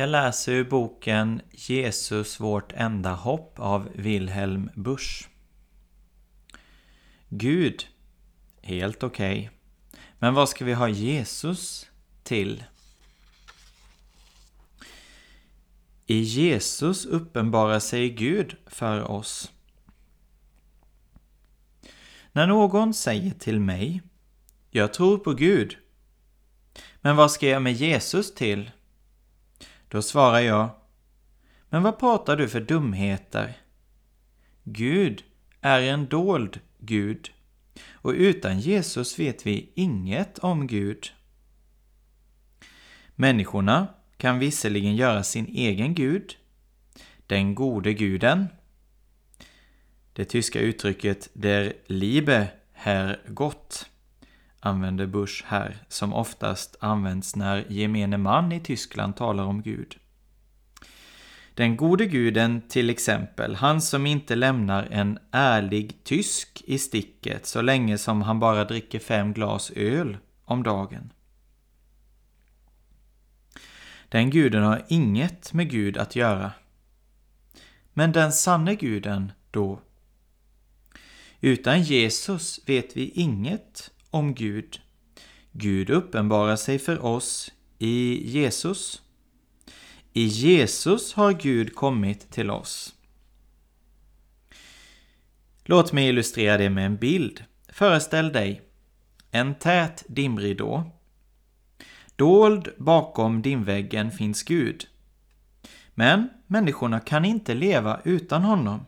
Jag läser ur boken Jesus vårt enda hopp av Wilhelm Busch. Gud, helt okej. Okay. Men vad ska vi ha Jesus till? I Jesus uppenbarar sig Gud för oss. När någon säger till mig Jag tror på Gud. Men vad ska jag med Jesus till? Då svarar jag Men vad pratar du för dumheter? Gud är en dold Gud och utan Jesus vet vi inget om Gud. Människorna kan visserligen göra sin egen Gud, den gode guden. Det tyska uttrycket der Liebe Herr Gott använder Bush här, som oftast används när gemene man i Tyskland talar om Gud. Den gode guden till exempel, han som inte lämnar en ärlig tysk i sticket så länge som han bara dricker fem glas öl om dagen. Den guden har inget med Gud att göra. Men den sanne guden då? Utan Jesus vet vi inget om Gud. Gud uppenbarar sig för oss i Jesus. I Jesus har Gud kommit till oss. Låt mig illustrera det med en bild. Föreställ dig en tät dimridå. Dold bakom dimväggen finns Gud. Men människorna kan inte leva utan honom.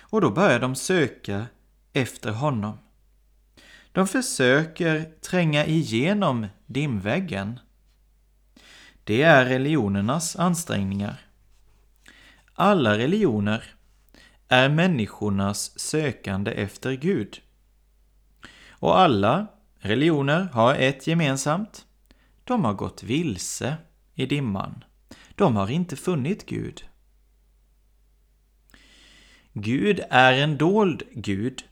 Och då börjar de söka efter honom. De försöker tränga igenom dimväggen. Det är religionernas ansträngningar. Alla religioner är människornas sökande efter Gud. Och alla religioner har ett gemensamt. De har gått vilse i dimman. De har inte funnit Gud. Gud är en dold Gud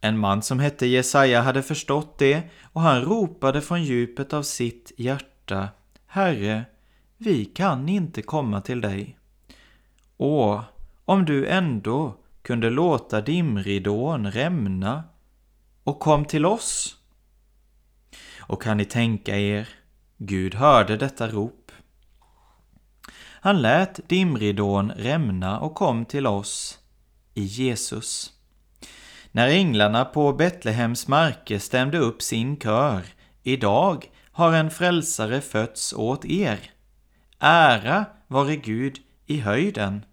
en man som hette Jesaja hade förstått det och han ropade från djupet av sitt hjärta Herre, vi kan inte komma till dig. Åh, om du ändå kunde låta dimridån rämna och kom till oss. Och kan ni tänka er, Gud hörde detta rop. Han lät dimridån rämna och kom till oss i Jesus. När änglarna på Betlehems marker stämde upp sin kör Idag har en frälsare fötts åt er. Ära vare Gud i höjden.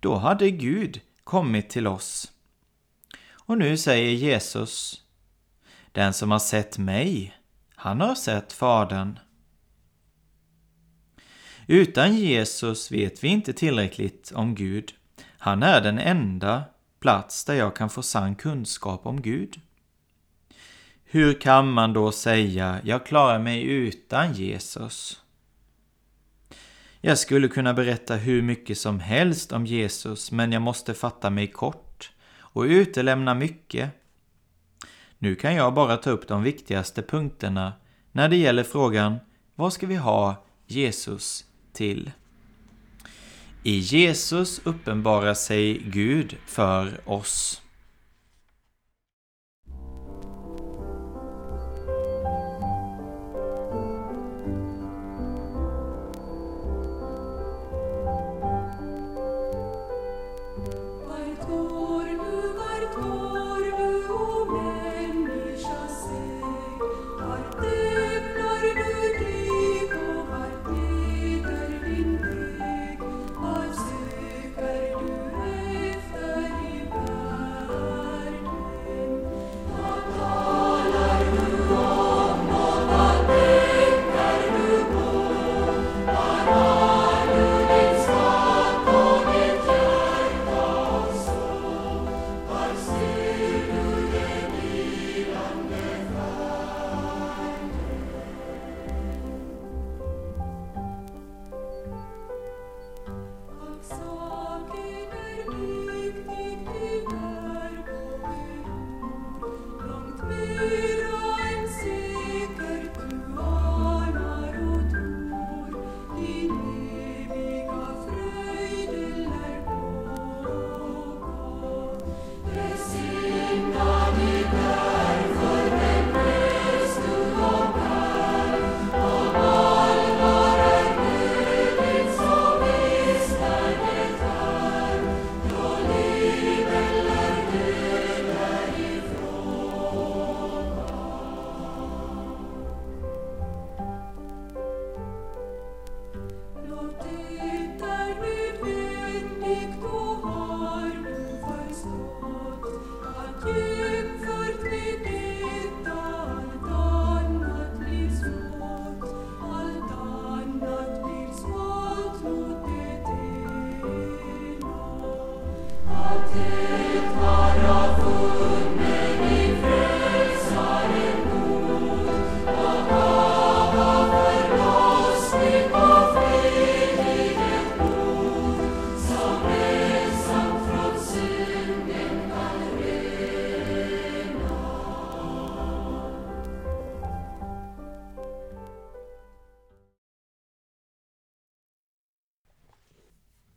Då hade Gud kommit till oss. Och nu säger Jesus Den som har sett mig, han har sett Fadern. Utan Jesus vet vi inte tillräckligt om Gud. Han är den enda plats där jag kan få sann kunskap om Gud. Hur kan man då säga jag klarar mig utan Jesus? Jag skulle kunna berätta hur mycket som helst om Jesus men jag måste fatta mig kort och utelämna mycket. Nu kan jag bara ta upp de viktigaste punkterna när det gäller frågan vad ska vi ha Jesus till. I Jesus uppenbarar sig Gud för oss.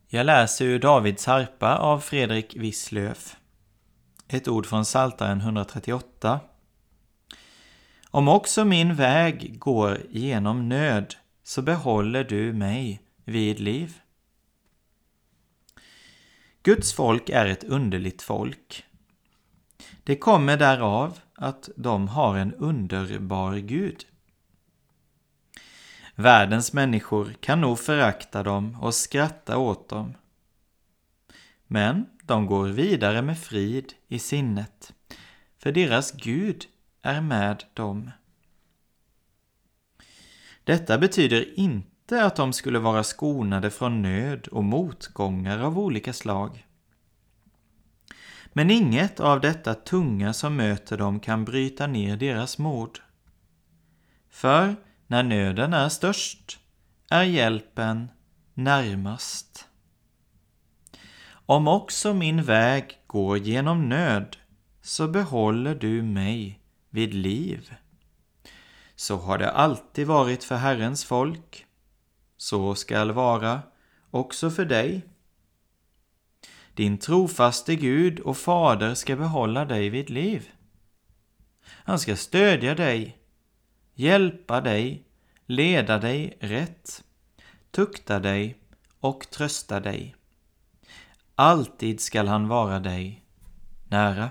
Jag läser ur Davids harpa av Fredrik Wisslöf. Ett ord från Saltaren 138. Om också min väg går genom nöd, så behåller du mig vid liv. Guds folk är ett underligt folk. Det kommer därav att de har en underbar Gud. Världens människor kan nog förakta dem och skratta åt dem. Men de går vidare med frid i sinnet, för deras Gud är med dem. Detta betyder inte att de skulle vara skonade från nöd och motgångar av olika slag. Men inget av detta tunga som möter dem kan bryta ner deras mod. För när nöden är störst är hjälpen närmast. Om också min väg går genom nöd så behåller du mig vid liv. Så har det alltid varit för Herrens folk. Så skall vara också för dig. Din trofaste Gud och Fader ska behålla dig vid liv. Han ska stödja dig hjälpa dig, leda dig rätt, tukta dig och trösta dig. Alltid skall han vara dig nära.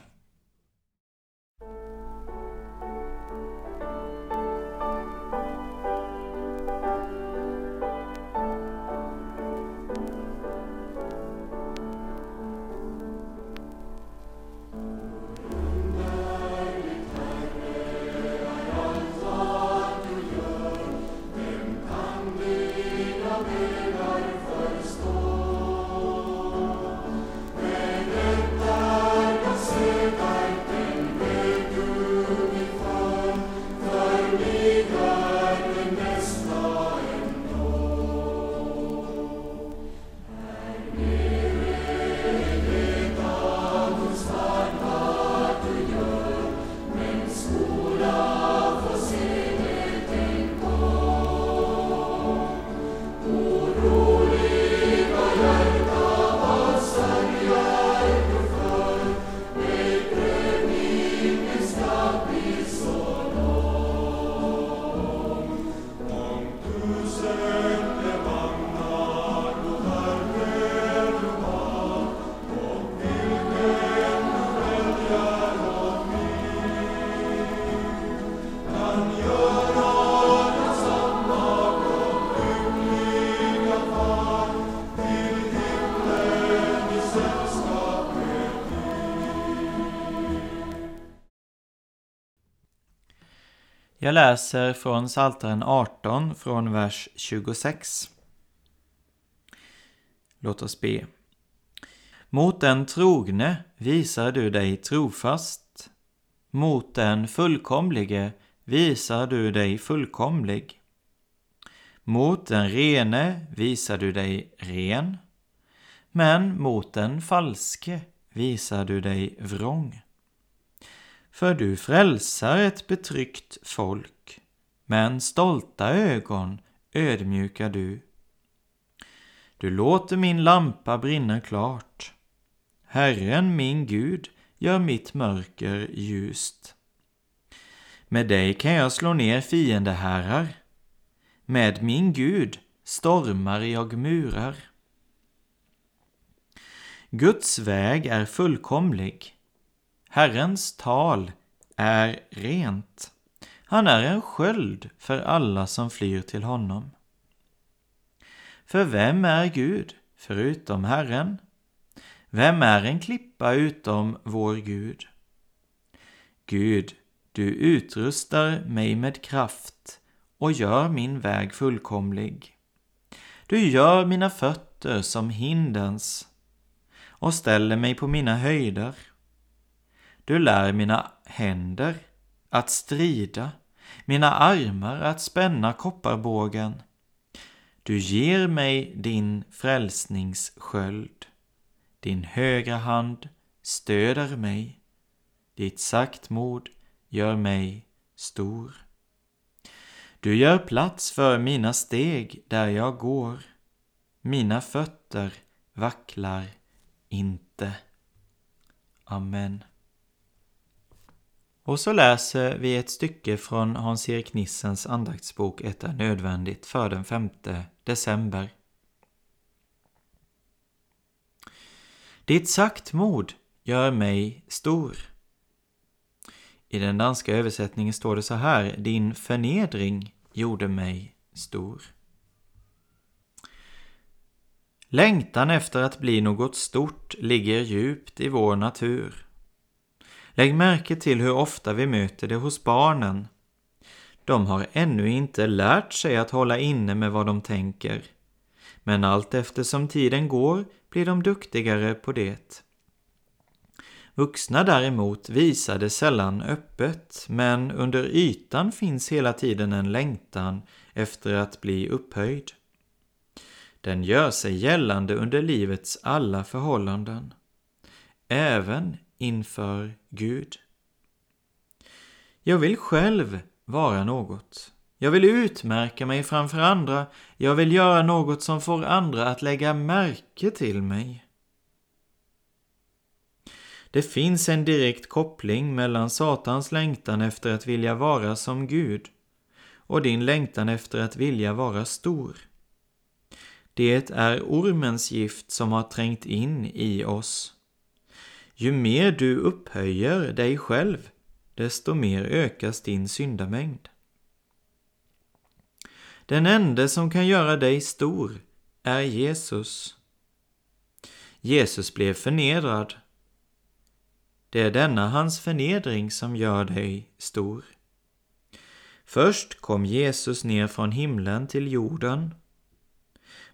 Jag läser från Psaltaren 18 från vers 26. Låt oss be. Mot den trogne visar du dig trofast. Mot den fullkomlige visar du dig fullkomlig. Mot den rene visar du dig ren. Men mot den falske visar du dig vrång. För du frälsar ett betryckt folk, men stolta ögon ödmjukar du. Du låter min lampa brinna klart. Herren min Gud gör mitt mörker ljust. Med dig kan jag slå ner fiendeherrar. Med min Gud stormar jag murar. Guds väg är fullkomlig. Herrens tal är rent. Han är en sköld för alla som flyr till honom. För vem är Gud förutom Herren? Vem är en klippa utom vår Gud? Gud, du utrustar mig med kraft och gör min väg fullkomlig. Du gör mina fötter som hindens och ställer mig på mina höjder. Du lär mina händer att strida, mina armar att spänna kopparbågen. Du ger mig din frälsningssköld. Din högra hand stöder mig. Ditt saktmod gör mig stor. Du gör plats för mina steg där jag går. Mina fötter vacklar inte. Amen. Och så läser vi ett stycke från Hans-Erik Nissens andaktsbok Ett är nödvändigt för den 5 december. Ditt saktmod gör mig stor. I den danska översättningen står det så här. Din förnedring gjorde mig stor. Längtan efter att bli något stort ligger djupt i vår natur. Lägg märke till hur ofta vi möter det hos barnen. De har ännu inte lärt sig att hålla inne med vad de tänker. Men allt eftersom tiden går blir de duktigare på det. Vuxna däremot visar det sällan öppet, men under ytan finns hela tiden en längtan efter att bli upphöjd. Den gör sig gällande under livets alla förhållanden, även inför Gud. Jag vill själv vara något. Jag vill utmärka mig framför andra. Jag vill göra något som får andra att lägga märke till mig. Det finns en direkt koppling mellan Satans längtan efter att vilja vara som Gud och din längtan efter att vilja vara stor. Det är ormens gift som har trängt in i oss. Ju mer du upphöjer dig själv, desto mer ökas din syndamängd. Den enda som kan göra dig stor är Jesus. Jesus blev förnedrad. Det är denna hans förnedring som gör dig stor. Först kom Jesus ner från himlen till jorden.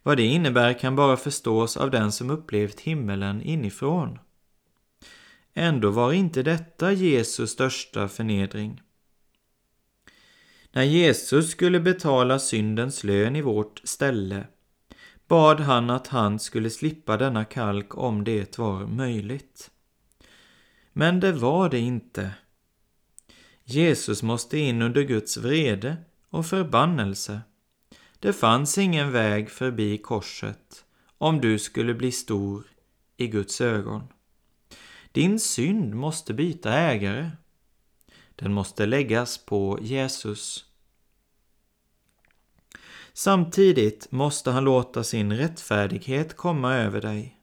Vad det innebär kan bara förstås av den som upplevt himmelen inifrån. Ändå var inte detta Jesus största förnedring. När Jesus skulle betala syndens lön i vårt ställe bad han att han skulle slippa denna kalk om det var möjligt. Men det var det inte. Jesus måste in under Guds vrede och förbannelse. Det fanns ingen väg förbi korset om du skulle bli stor i Guds ögon. Din synd måste byta ägare. Den måste läggas på Jesus. Samtidigt måste han låta sin rättfärdighet komma över dig.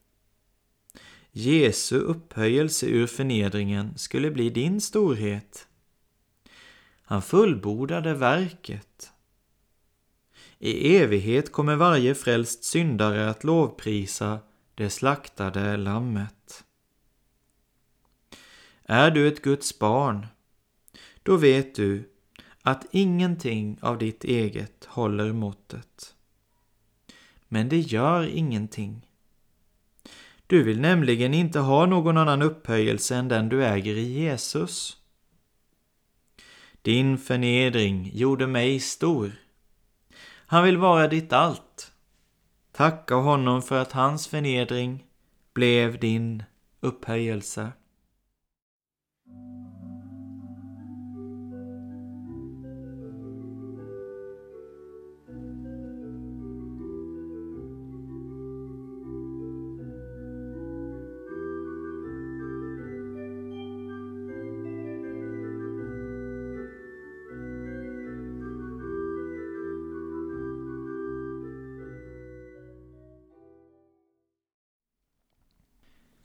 Jesu upphöjelse ur förnedringen skulle bli din storhet. Han fullbordade verket. I evighet kommer varje frälst syndare att lovprisa det slaktade lammet. Är du ett Guds barn, då vet du att ingenting av ditt eget håller måttet. Men det gör ingenting. Du vill nämligen inte ha någon annan upphöjelse än den du äger i Jesus. Din förnedring gjorde mig stor. Han vill vara ditt allt. Tacka honom för att hans förnedring blev din upphöjelse.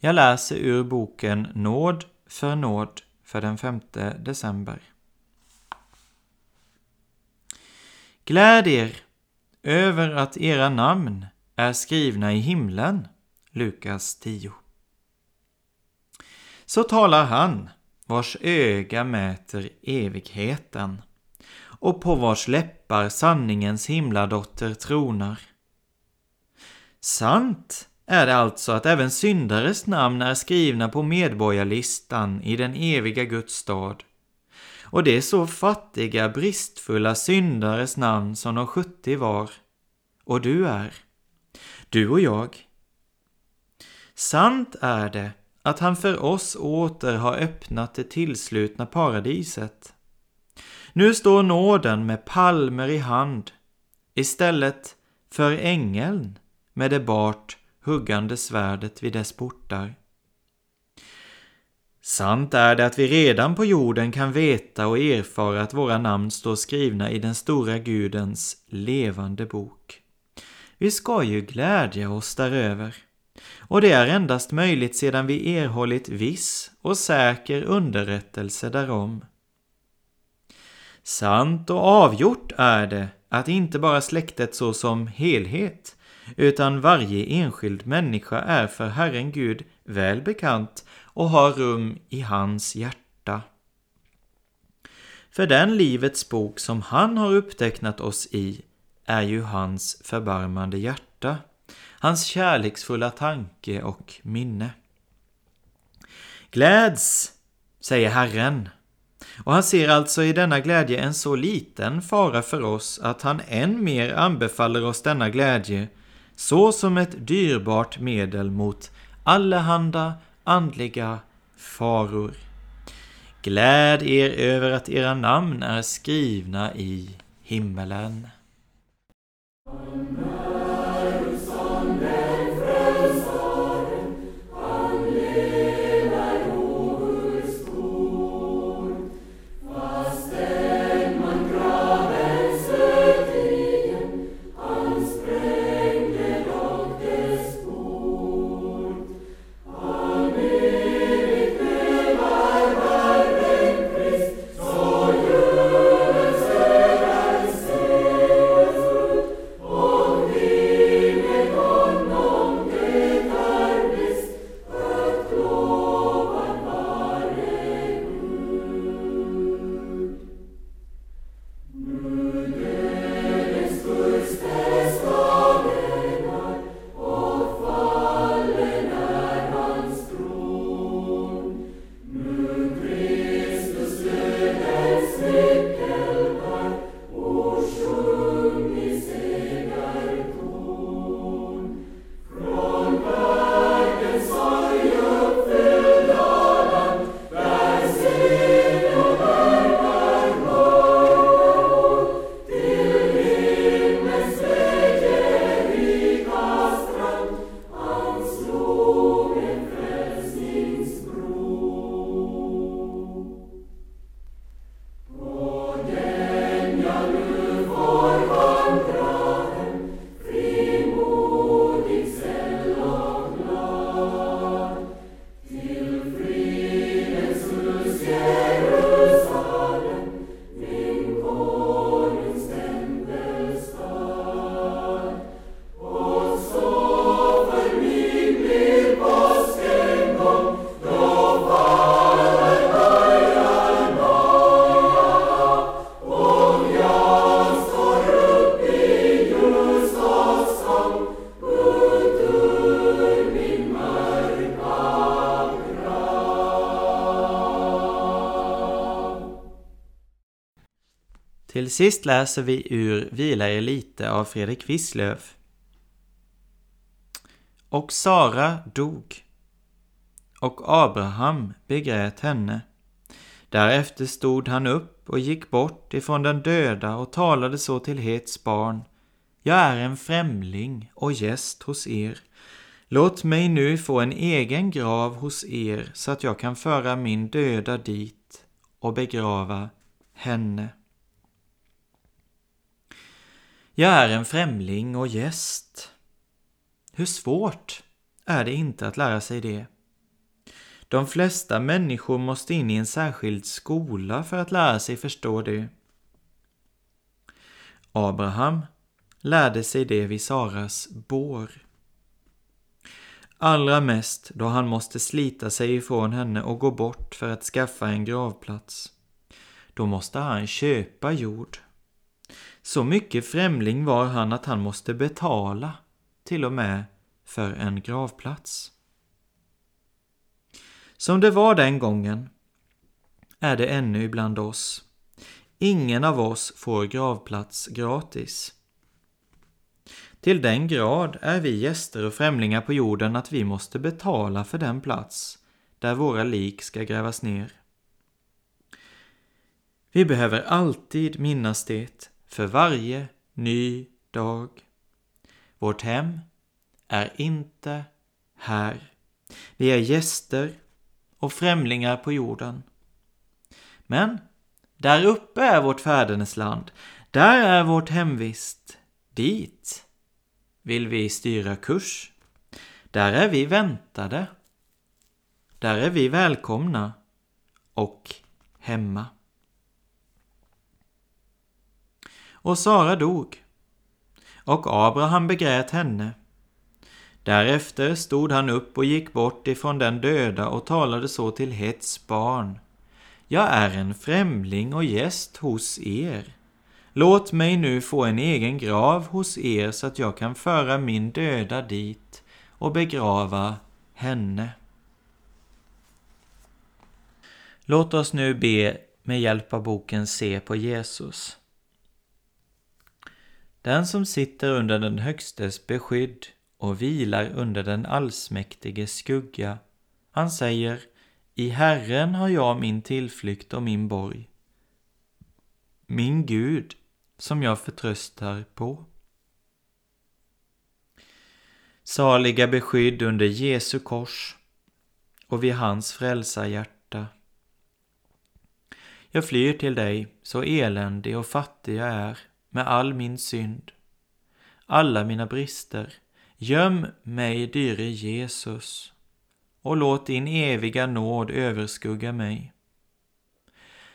Jag läser ur boken Nåd för nåd för den 5 december. Gläd er över att era namn är skrivna i himlen. Lukas 10. Så talar han, vars öga mäter evigheten och på vars läppar sanningens himladotter tronar. Sant är det alltså att även syndares namn är skrivna på medborgarlistan i den eviga Guds stad. Och det är så fattiga, bristfulla syndares namn som de sjuttio var. Och du är. Du och jag. Sant är det att han för oss åter har öppnat det tillslutna paradiset. Nu står nåden med palmer i hand istället för ängeln med det bart huggande svärdet vid dess portar. Sant är det att vi redan på jorden kan veta och erfara att våra namn står skrivna i den stora Gudens levande bok. Vi ska ju glädja oss däröver. Och det är endast möjligt sedan vi erhållit viss och säker underrättelse därom. Sant och avgjort är det att inte bara släktet så som helhet utan varje enskild människa är för Herren Gud väl bekant och har rum i hans hjärta. För den livets bok som han har upptecknat oss i är ju hans förbarmande hjärta, hans kärleksfulla tanke och minne. Gläds, säger Herren, och han ser alltså i denna glädje en så liten fara för oss att han än mer anbefaller oss denna glädje så som ett dyrbart medel mot allehanda andliga faror. Gläd er över att era namn är skrivna i himmelen. Till sist läser vi ur Vila er lite av Fredrik Wisslöf. Och Sara dog, och Abraham begrät henne. Därefter stod han upp och gick bort ifrån den döda och talade så till Hets barn. Jag är en främling och gäst hos er. Låt mig nu få en egen grav hos er så att jag kan föra min döda dit och begrava henne. Jag är en främling och gäst. Hur svårt är det inte att lära sig det? De flesta människor måste in i en särskild skola för att lära sig förstå det. Abraham lärde sig det vid Saras bår. Allra mest då han måste slita sig ifrån henne och gå bort för att skaffa en gravplats. Då måste han köpa jord. Så mycket främling var han att han måste betala, till och med för en gravplats. Som det var den gången är det ännu ibland oss. Ingen av oss får gravplats gratis. Till den grad är vi gäster och främlingar på jorden att vi måste betala för den plats där våra lik ska grävas ner. Vi behöver alltid minnas det för varje ny dag. Vårt hem är inte här. Vi är gäster och främlingar på jorden. Men där uppe är vårt fädernesland. Där är vårt hemvist. Dit vill vi styra kurs. Där är vi väntade. Där är vi välkomna och hemma. Och Sara dog, och Abraham begrät henne. Därefter stod han upp och gick bort ifrån den döda och talade så till Hets barn. Jag är en främling och gäst hos er. Låt mig nu få en egen grav hos er så att jag kan föra min döda dit och begrava henne. Låt oss nu be med hjälp av boken Se på Jesus. Den som sitter under den Högstes beskydd och vilar under den allsmäktiges skugga, han säger I Herren har jag min tillflykt och min borg. Min Gud, som jag förtröstar på. Saliga beskydd under Jesu kors och vid hans frälsarhjärta. Jag flyr till dig, så eländig och fattig jag är, med all min synd, alla mina brister. Göm mig, dyre Jesus, och låt din eviga nåd överskugga mig.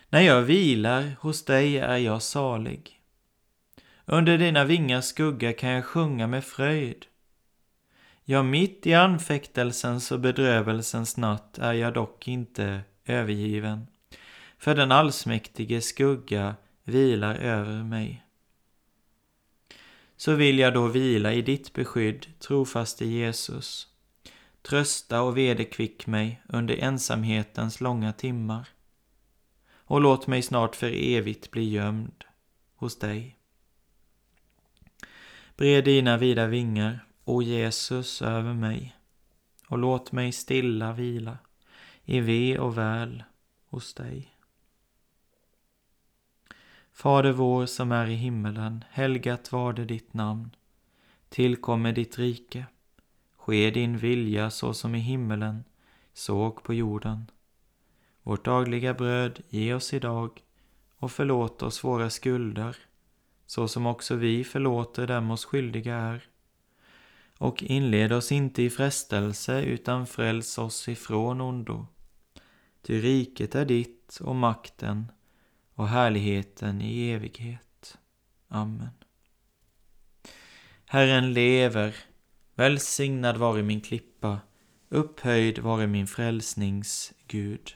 När jag vilar hos dig är jag salig. Under dina vingars skugga kan jag sjunga med fröjd. Ja, mitt i anfäktelsens och bedrövelsens natt är jag dock inte övergiven, för den allsmäktige skugga vilar över mig så vill jag då vila i ditt beskydd, trofaste Jesus. Trösta och vederkvick mig under ensamhetens långa timmar. Och låt mig snart för evigt bli gömd hos dig. Bred dina vida vingar, o Jesus, över mig och låt mig stilla vila i ve och väl hos dig. Fader vår som är i himmelen, helgat var det ditt namn. Tillkommer ditt rike. Ske din vilja så som i himmelen, så på jorden. Vårt dagliga bröd ge oss idag och förlåt oss våra skulder, så som också vi förlåter dem oss skyldiga är. Och inled oss inte i frestelse, utan fräls oss ifrån ondo. Ty riket är ditt och makten och härligheten i evighet. Amen. Herren lever, välsignad vare min klippa, upphöjd vare min frälsnings Gud.